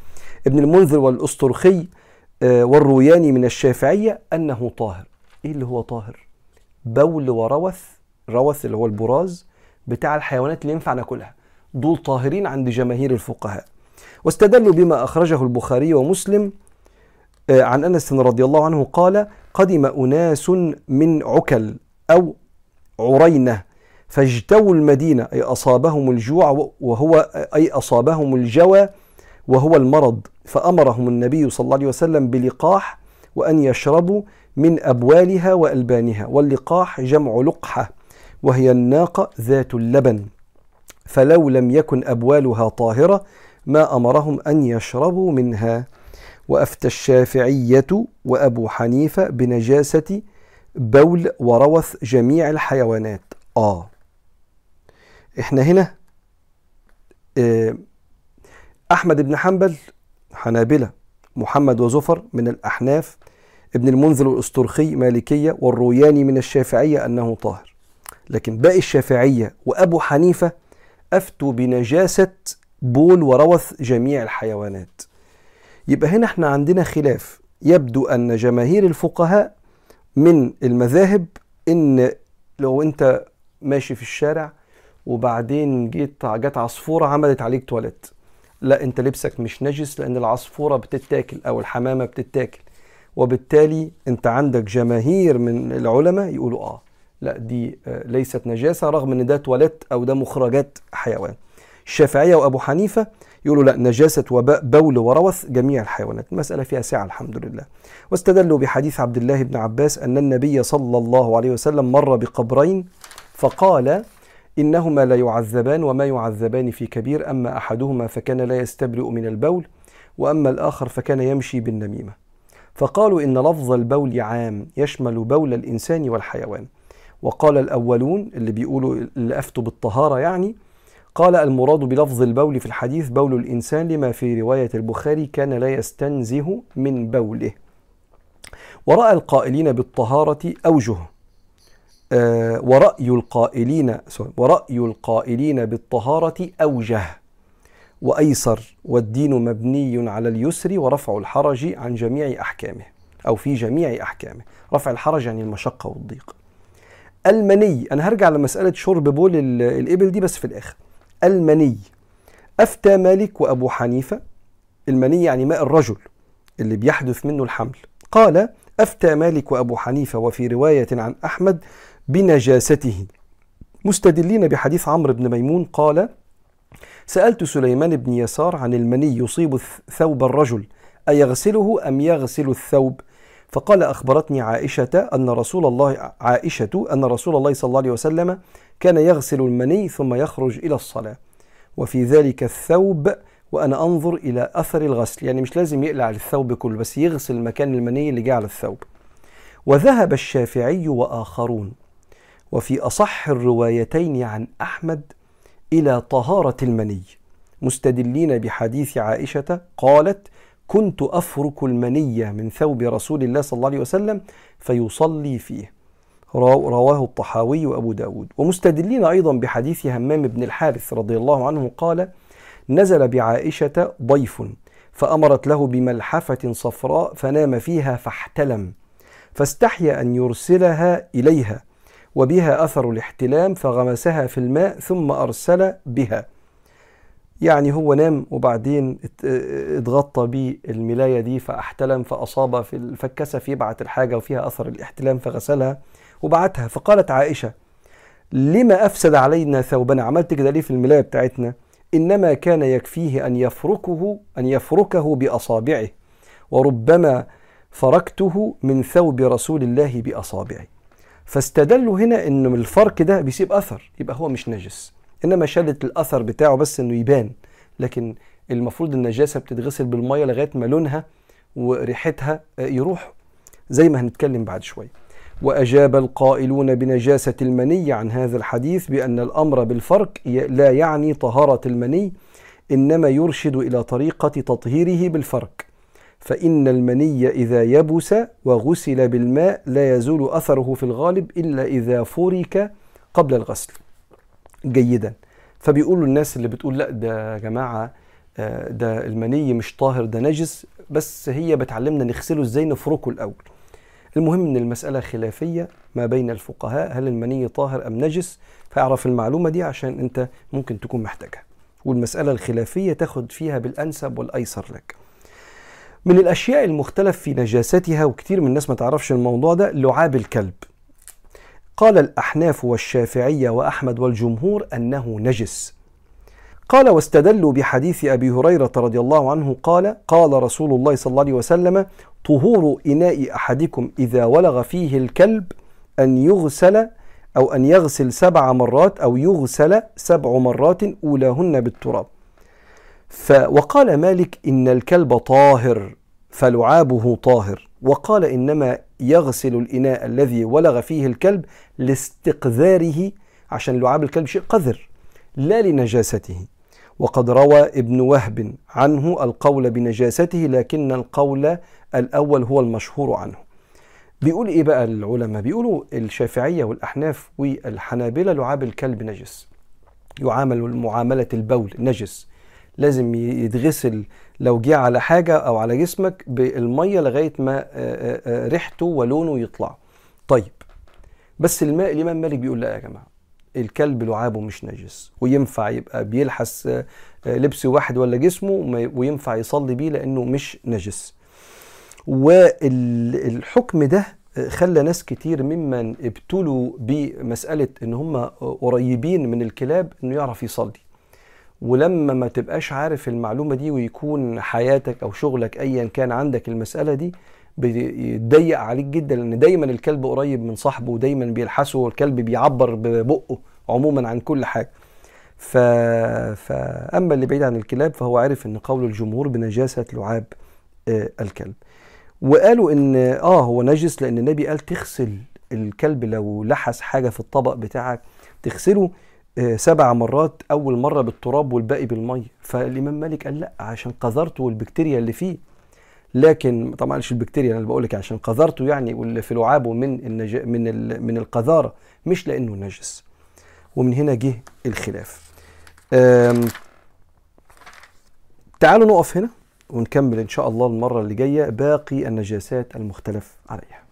ابن المنذر والأسطرخي آه والروياني من الشافعية أنه طاهر. إيه اللي هو طاهر؟ بول وروث روث اللي هو البراز بتاع الحيوانات اللي ينفع ناكلها دول طاهرين عند جماهير الفقهاء. واستدلوا بما أخرجه البخاري ومسلم عن أنس رضي الله عنه قال قدم أناس من عكل أو عرينة فاجتووا المدينة أي أصابهم الجوع وهو أي أصابهم الجوى وهو المرض. فأمرهم النبي صلى الله عليه وسلم بلقاح وأن يشربوا من أبوالها وألبانها واللقاح جمع لقحة وهي الناقة ذات اللبن. فلو لم يكن أبوالها طاهرة ما أمرهم أن يشربوا منها. وأفتى الشافعية وأبو حنيفة بنجاسة بول وروث جميع الحيوانات. آه. إحنا هنا آه أحمد بن حنبل حنابلة محمد وزفر من الأحناف ابن المنذر الأسطرخي مالكية والروياني من الشافعية أنه طاهر. لكن باقي الشافعية وأبو حنيفة أفتوا بنجاسة بول وروث جميع الحيوانات. يبقى هنا إحنا عندنا خلاف. يبدو أن جماهير الفقهاء من المذاهب إن لو أنت ماشي في الشارع وبعدين جيت جت عصفورة عملت عليك تواليت. لا أنت لبسك مش نجس لأن العصفورة بتتاكل أو الحمامة بتتاكل. وبالتالي أنت عندك جماهير من العلماء يقولوا آه لا دي ليست نجاسة رغم أن ده تواليت أو ده مخرجات حيوان. الشافعية وأبو حنيفة يقولوا لا نجاسة وباء بول وروث جميع الحيوانات. المسألة فيها سعة الحمد لله. واستدلوا بحديث عبد الله بن عباس أن النبي صلى الله عليه وسلم مر بقبرين فقال إنهما لا يعذبان وما يعذبان في كبير أما أحدهما فكان لا يستبرئ من البول وأما الآخر فكان يمشي بالنميمة. فقالوا إن لفظ البول عام يشمل بول الإنسان والحيوان. وقال الأولون اللي بيقولوا اللي أفتوا بالطهارة يعني قال المراد بلفظ البول في الحديث بول الإنسان لما في رواية البخاري كان لا يستنزه من بوله. ورأى القائلين بالطهارة أوجه. آه ورأي القائلين ورأي القائلين بالطهارة أوجه وأيسر والدين مبني على اليسر ورفع الحرج عن جميع أحكامه أو في جميع أحكامه رفع الحرج عن المشقة والضيق. المني أنا هرجع لمسألة شرب بول الإبل دي بس في الآخر. المني أفتى مالك وأبو حنيفة المني يعني ماء الرجل اللي بيحدث منه الحمل. قال أفتى مالك وأبو حنيفة وفي رواية عن أحمد بنجاسته. مستدلين بحديث عمرو بن ميمون قال سألت سليمان بن يسار عن المني يصيب ثوب الرجل أيغسله أم يغسل الثوب؟ فقال أخبرتني عائشة أن رسول الله عائشة أن رسول الله صلى الله عليه وسلم كان يغسل المني ثم يخرج إلى الصلاة. وفي ذلك الثوب وأنا أنظر إلى أثر الغسل. يعني مش لازم يقلع الثوب كله بس يغسل مكان المني اللي جه على الثوب. وذهب الشافعي وآخرون. وفي أصح الروايتين عن أحمد إلى طهارة المني مستدلين بحديث عائشة قالت كنت أفرك المنية من ثوب رسول الله صلى الله عليه وسلم فيصلي فيه رواه الطحاوي وأبو داود. ومستدلين أيضا بحديث همام بن الحارث رضي الله عنه قال نزل بعائشة ضيف فأمرت له بملحفة صفراء فنام فيها فاحتلم فاستحيا أن يرسلها إليها وبها أثر الاحتلام فغمسها في الماء ثم أرسل بها. يعني هو نام وبعدين اتغطى بالملاية دي فاحتلم فأصاب في فكسف يبعت الحاجة وفيها أثر الاحتلام فغسلها وبعتها. فقالت عائشة لما أفسد علينا ثوبنا؟ عملت كده ليه في الملاية بتاعتنا؟ إنما كان يكفيه أن يفركه أن يفركه بأصابعه وربما فركته من ثوب رسول الله بأصابعه. فاستدلوا هنا من الفرك ده بيسيب أثر يبقى هو مش نجس. إنما شالت الأثر بتاعه بس إنه يبان. لكن المفروض النجاسة بتتغسل بالمية لغاية ما لونها وريحتها يروح. زي ما هنتكلم بعد شوية. وأجاب القائلون بنجاسة المني عن هذا الحديث بأن الأمر بالفرق لا يعني طهارة المني إنما يرشد إلى طريقة تطهيره بالفرق. فإن المني إذا يبس وغسل بالماء لا يزول أثره في الغالب إلا إذا فرك قبل الغسل. جيدا. فبيقولوا الناس اللي بتقول لا ده يا جماعة آه، ده المني مش طاهر ده نجس بس هي بتعلمنا نغسله إزاي نفركه الأول. المهم إن المسألة خلافية ما بين الفقهاء هل المني طاهر أم نجس؟ فاعرف المعلومة دي عشان أنت ممكن تكون محتاجها. والمسألة الخلافية تاخد فيها بالأنسب والأيسر لك. من الأشياء المختلف في نجاستها وكتير من الناس ما تعرفش الموضوع ده لعاب الكلب. قال الأحناف والشافعية وأحمد والجمهور أنه نجس. قال واستدلوا بحديث أبي هريرة رضي الله عنه قال قال رسول الله صلى الله عليه وسلم طهور إناء أحدكم إذا ولغ فيه الكلب أن يغسل أو أن يغسل سبع مرات أو يغسل سبع مرات أولاهن بالتراب. وقال مالك إن الكلب طاهر فلعابه طاهر. وقال إنما يغسل الإناء الذي ولغ فيه الكلب لاستقذاره عشان لعاب الكلب شيء قذر لا لنجاسته. وقد روى ابن وهب عنه القول بنجاسته لكن القول الأول هو المشهور عنه. بيقول إيه بقى العلماء؟ بيقولوا الشافعية والأحناف والحنابلة لعاب الكلب نجس. يعامل معاملة البول نجس. لازم يتغسل لو جه على حاجة أو على جسمك بالمية لغاية ما ريحته ولونه يطلع. طيب بس الماء الإمام مالك بيقول لا يا جماعة الكلب لعابه مش نجس وينفع يبقى بيلحس لبس واحد ولا جسمه وينفع يصلي بيه لأنه مش نجس. والحكم ده خلى ناس كتير ممن ابتلوا بمسألة إن هم قريبين من الكلاب إنه يعرف يصلي. ولما ما تبقاش عارف المعلومة دي ويكون حياتك أو شغلك أيا كان عندك المسألة دي بيضيق عليك جدا لأن دايما الكلب قريب من صاحبه ودايما بيلحسه والكلب بيعبر ببقه عموما عن كل حاجة. ف... فأما اللي بعيد عن الكلاب فهو عارف أن قول الجمهور بنجاسة لعاب آه الكلب. وقالوا إن آه هو نجس لأن النبي قال تغسل الكلب لو لحس حاجة في الطبق بتاعك تغسله سبع مرات أول مرة بالتراب والباقي بالمية. فالإمام مالك قال لا عشان قذرته والبكتيريا اللي فيه. لكن طبعا مش البكتيريا أنا بقول لك عشان قذرته يعني واللي في لعابه من النج... من ال... من القذارة مش لأنه نجس. ومن هنا جه الخلاف. أم... تعالوا نقف هنا ونكمل إن شاء الله المرة اللي جاية باقي النجاسات المختلف عليها.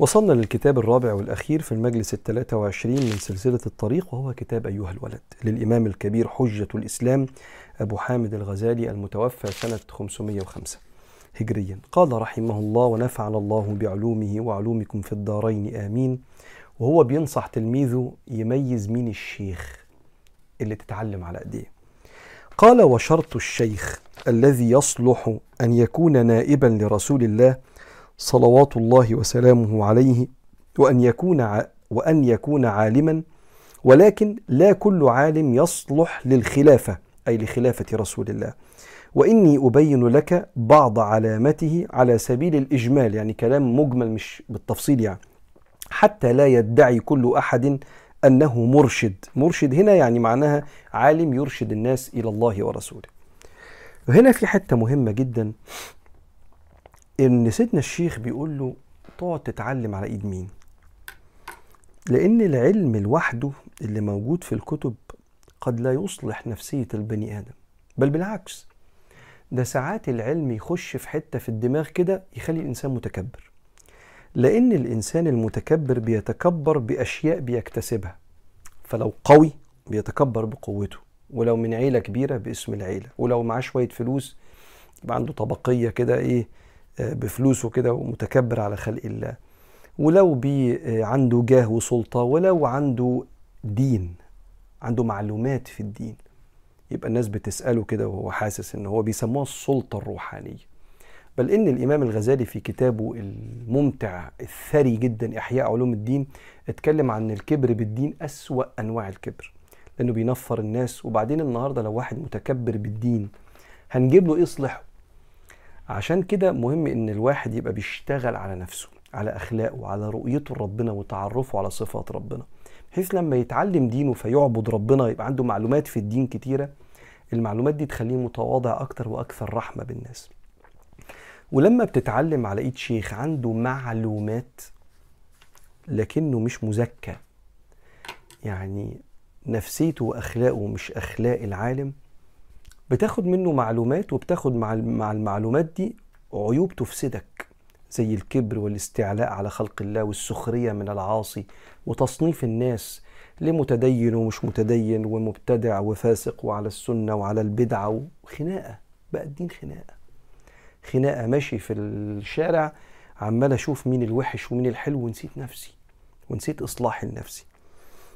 وصلنا للكتاب الرابع والأخير في المجلس الثلاثة وعشرين من سلسلة الطريق وهو كتاب أيها الولد. للإمام الكبير حجة الإسلام أبو حامد الغزالي المتوفى سنة 505 هجريا. قال رحمه الله ونفعنا الله بعلومه وعلومكم في الدارين آمين. وهو بينصح تلميذه يميز مين الشيخ اللي تتعلم على أيديه. قال وشرط الشيخ الذي يصلح أن يكون نائبا لرسول الله صلوات الله وسلامه عليه وأن يكون. وأن يكون عالما ولكن لا كل عالم يصلح للخلافة أي لخلافة رسول الله. وإني أبين لك بعض علامته على سبيل الإجمال يعني كلام مجمل مش بالتفصيل يعني. حتى لا يدعي كل أحد أنه مرشد. مرشد هنا يعني معناها عالم يرشد الناس إلى الله ورسوله. وهنا في حتة مهمة جدا. إن سيدنا الشيخ بيقول له تقعد تتعلم على إيد مين؟ لأن العلم لوحده اللي موجود في الكتب قد لا يصلح نفسية البني آدم بل بالعكس ده ساعات العلم يخش في حتة في الدماغ كده يخلي الإنسان متكبر. لأن الإنسان المتكبر بيتكبر بأشياء بيكتسبها فلو قوي بيتكبر بقوته ولو من عيلة كبيرة باسم العيلة ولو معاه شوية فلوس يبقى عنده طبقية كده إيه بفلوسه كده ومتكبر على خلق الله. ولو بي عنده جاه وسلطة ولو عنده دين عنده معلومات في الدين يبقى الناس بتسأله كده وهو حاسس إن هو بيسموها السلطة الروحانية. بل إن الإمام الغزالي في كتابه الممتع الثري جدا إحياء علوم الدين اتكلم عن الكبر بالدين أسوأ أنواع الكبر لأنه بينفر الناس. وبعدين النهاردة لو واحد متكبر بالدين هنجيب له يصلح عشان كده مهم إن الواحد يبقى بيشتغل على نفسه على أخلاقه وعلى رؤيته لربنا وتعرفه على صفات ربنا. بحيث لما يتعلم دينه فيعبد ربنا يبقى عنده معلومات في الدين كتيرة المعلومات دي تخليه متواضع أكتر وأكثر رحمة بالناس. ولما بتتعلم على إيد شيخ عنده معلومات لكنه مش مزكى يعني نفسيته وأخلاقه مش أخلاق العالم بتاخد منه معلومات وبتاخد مع مع المعلومات دي عيوب تفسدك زي الكبر والاستعلاء على خلق الله والسخرية من العاصي وتصنيف الناس لمتدين ومش متدين ومبتدع وفاسق وعلى السنة وعلى البدعة وخناقة بقى الدين خناقة. خناقة ماشي في الشارع عمال أشوف مين الوحش ومين الحلو ونسيت نفسي ونسيت اصلاحي لنفسي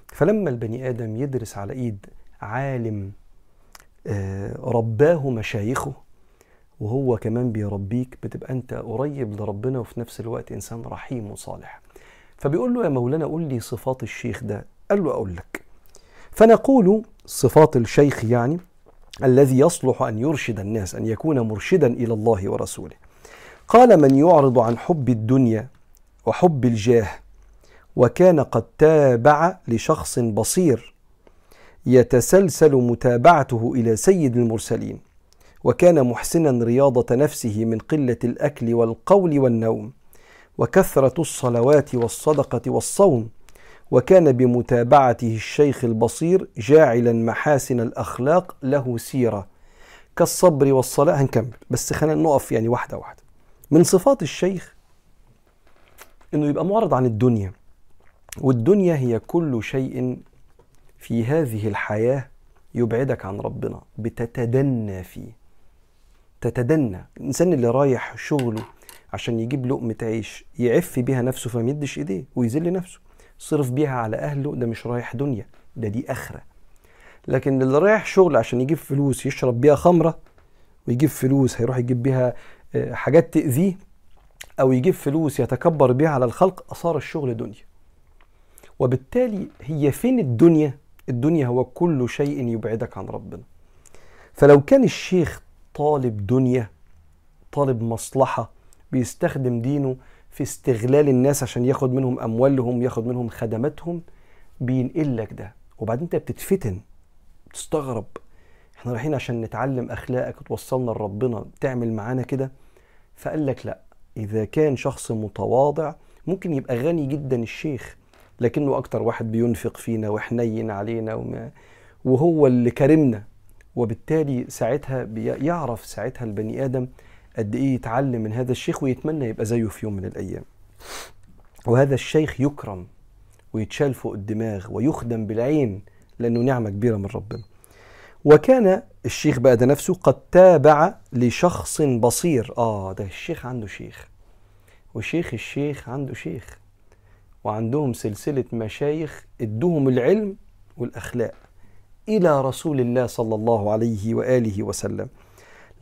فلما البني آدم يدرس على إيد عالم رباه مشايخه وهو كمان بيربيك بتبقى أنت قريب لربنا وفي نفس الوقت إنسان رحيم وصالح. فبيقول له يا مولانا قول لي صفات الشيخ ده. قال له أقول لك. فنقول صفات الشيخ يعني الذي يصلح أن يرشد الناس أن يكون مرشدا إلى الله ورسوله. قال من يعرض عن حب الدنيا وحب الجاه وكان قد تابع لشخص بصير يتسلسل متابعته إلى سيد المرسلين وكان محسنا رياضة نفسه من قلة الأكل والقول والنوم وكثرة الصلوات والصدقة والصوم وكان بمتابعته الشيخ البصير جاعلا محاسن الأخلاق له سيرة كالصبر والصلاة. هنكمل بس خلينا نقف يعني واحدة واحدة. من صفات الشيخ إنه يبقى معرض عن الدنيا والدنيا هي كل شيء في هذه الحياة يبعدك عن ربنا بتتدنى فيه. تتدنى. الإنسان اللي رايح شغله عشان يجيب لقمة عيش يعف بيها نفسه فما يدش إيديه ويذل نفسه. صرف بيها على أهله ده مش رايح دنيا ده دي آخرة. لكن اللي رايح شغل عشان يجيب فلوس يشرب بيها خمرة ويجيب فلوس هيروح يجيب بيها آه، حاجات تأذيه أو يجيب فلوس يتكبر بيها على الخلق صار الشغل دنيا. وبالتالي هي فين الدنيا؟ الدنيا هو كل شيء يبعدك عن ربنا. فلو كان الشيخ طالب دنيا طالب مصلحة بيستخدم دينه في استغلال الناس عشان ياخد منهم أموالهم ياخد منهم خدماتهم بينقل لك ده. وبعدين انت بتتفتن بتستغرب. إحنا رايحين عشان نتعلم أخلاقك وتوصلنا لربنا تعمل معانا كده. فقال لك لا إذا كان شخص متواضع ممكن يبقى غني جدا الشيخ. لكنه أكتر واحد بينفق فينا وحنين علينا وما وهو اللي كرمنا. وبالتالي ساعتها يعرف ساعتها البني آدم قد إيه يتعلم من هذا الشيخ ويتمنى يبقى زيه في يوم من الأيام. وهذا الشيخ يكرم ويتشال فوق الدماغ ويخدم بالعين لأنه نعمة كبيرة من ربنا. وكان الشيخ بقى ده نفسه قد تابع لشخص بصير. آه ده الشيخ عنده شيخ. وشيخ الشيخ عنده شيخ. وعندهم سلسلة مشايخ ادوهم العلم والأخلاق إلى رسول الله صلى الله عليه وآله وسلم.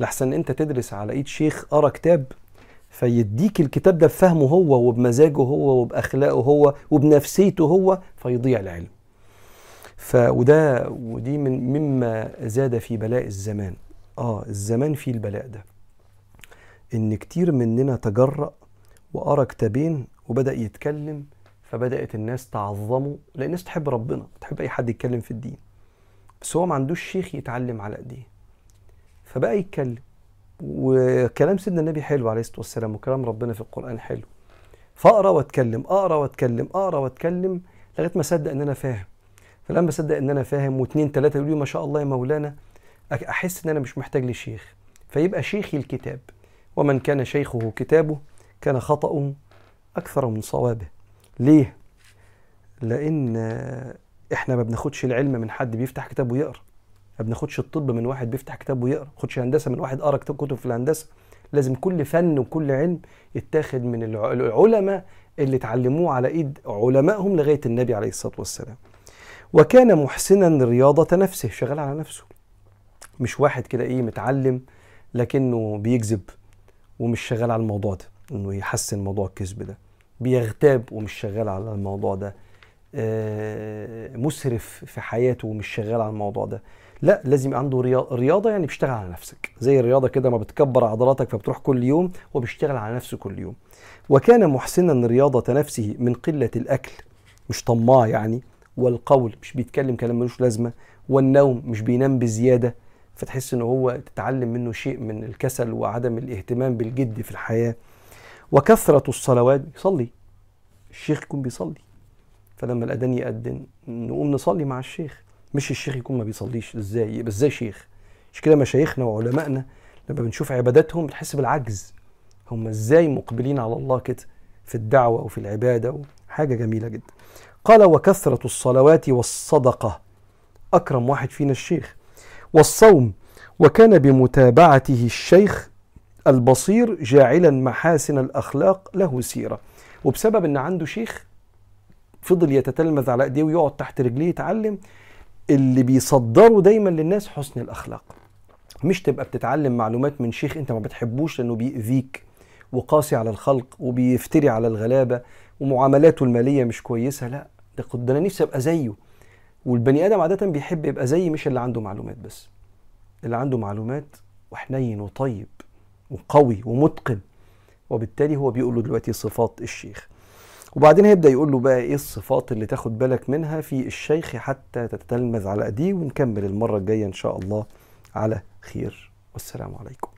لحسن أنت تدرس على إيد شيخ قرا كتاب فيديك الكتاب ده بفهمه هو وبمزاجه هو وبأخلاقه هو وبنفسيته هو فيضيع العلم. ف وده ودي من مما زاد في بلاء الزمان. آه الزمان فيه البلاء ده. إن كتير مننا تجرأ وقرا كتابين وبدأ يتكلم فبدأت الناس تعظمه لأن الناس تحب ربنا تحب أي حد يتكلم في الدين. بس هو ما عندوش شيخ يتعلم على ايديه فبقى يتكلم. وكلام سيدنا النبي حلو عليه الصلاة والسلام وكلام ربنا في القرآن حلو. فأقرأ وأتكلم أقرأ وأتكلم أقرأ وأتكلم لغاية ما أصدق إن أنا فاهم. فلما أصدق إن أنا فاهم واثنين ثلاثة يقولوا ما شاء الله يا مولانا أحس إن أنا مش محتاج لشيخ. فيبقى شيخي الكتاب. ومن كان شيخه كتابه كان خطأه أكثر من صوابه. ليه؟ لأن إحنا ما بناخدش العلم من حد بيفتح كتاب ويقرأ. ما بناخدش الطب من واحد بيفتح كتاب ويقرأ. ما بناخدش هندسة من واحد قرأ كتب في الهندسة. لازم كل فن وكل علم يتاخد من العلماء اللي اتعلموه على إيد علمائهم لغاية النبي عليه الصلاة والسلام. وكان محسنا رياضة نفسه شغال على نفسه. مش واحد كده إيه متعلم لكنه بيكذب ومش شغال على الموضوع ده إنه يحسن موضوع الكذب ده. بيغتاب ومش شغال على الموضوع ده. آه، مسرف في حياته ومش شغال على الموضوع ده. لا لازم عنده ريا- رياضة يعني بيشتغل على نفسك. زي الرياضة كده ما بتكبر عضلاتك فبتروح كل يوم هو بيشتغل على نفسه كل يوم. وكان محسنا رياضة نفسه من قلة الأكل مش طماع يعني والقول مش بيتكلم كلام ملوش لازمة والنوم مش بينام بزيادة فتحس إن هو تتعلم منه شيء من الكسل وعدم الاهتمام بالجد في الحياة. وكثرة الصلوات يصلي. الشيخ يكون بيصلي. فلما الأذان يأذن نقوم نصلي مع الشيخ. مش الشيخ يكون ما بيصليش. إزاي؟ يبقى إزاي شيخ؟ مش كده مشايخنا وعلمائنا لما بنشوف عباداتهم بنحس بالعجز. هم إزاي مقبلين على الله كده في الدعوة وفي العبادة؟ حاجة جميلة جدا. قال وكثرة الصلوات والصدقة. أكرم واحد فينا الشيخ. والصوم. وكان بمتابعته الشيخ البصير جاعلا محاسن الأخلاق له سيرة. وبسبب إن عنده شيخ فضل يتتلمذ على أيديه ويقعد تحت رجليه يتعلم اللي بيصدره دايما للناس حسن الأخلاق. مش تبقى بتتعلم معلومات من شيخ أنت ما بتحبوش لأنه بيأذيك وقاسي على الخلق وبيفتري على الغلابة ومعاملاته المالية مش كويسة. لا ده أنا نفسي أبقى زيه. والبني آدم عادة بيحب يبقى زي مش اللي عنده معلومات بس. اللي عنده معلومات وحنين وطيب. وقوي ومتقن. وبالتالي هو بيقول له دلوقتي صفات الشيخ. وبعدين هيبدأ يقول له بقى إيه الصفات اللي تاخد بالك منها في الشيخ حتى تتلمذ على ايديه ونكمل المرة الجاية إن شاء الله على خير. والسلام عليكم.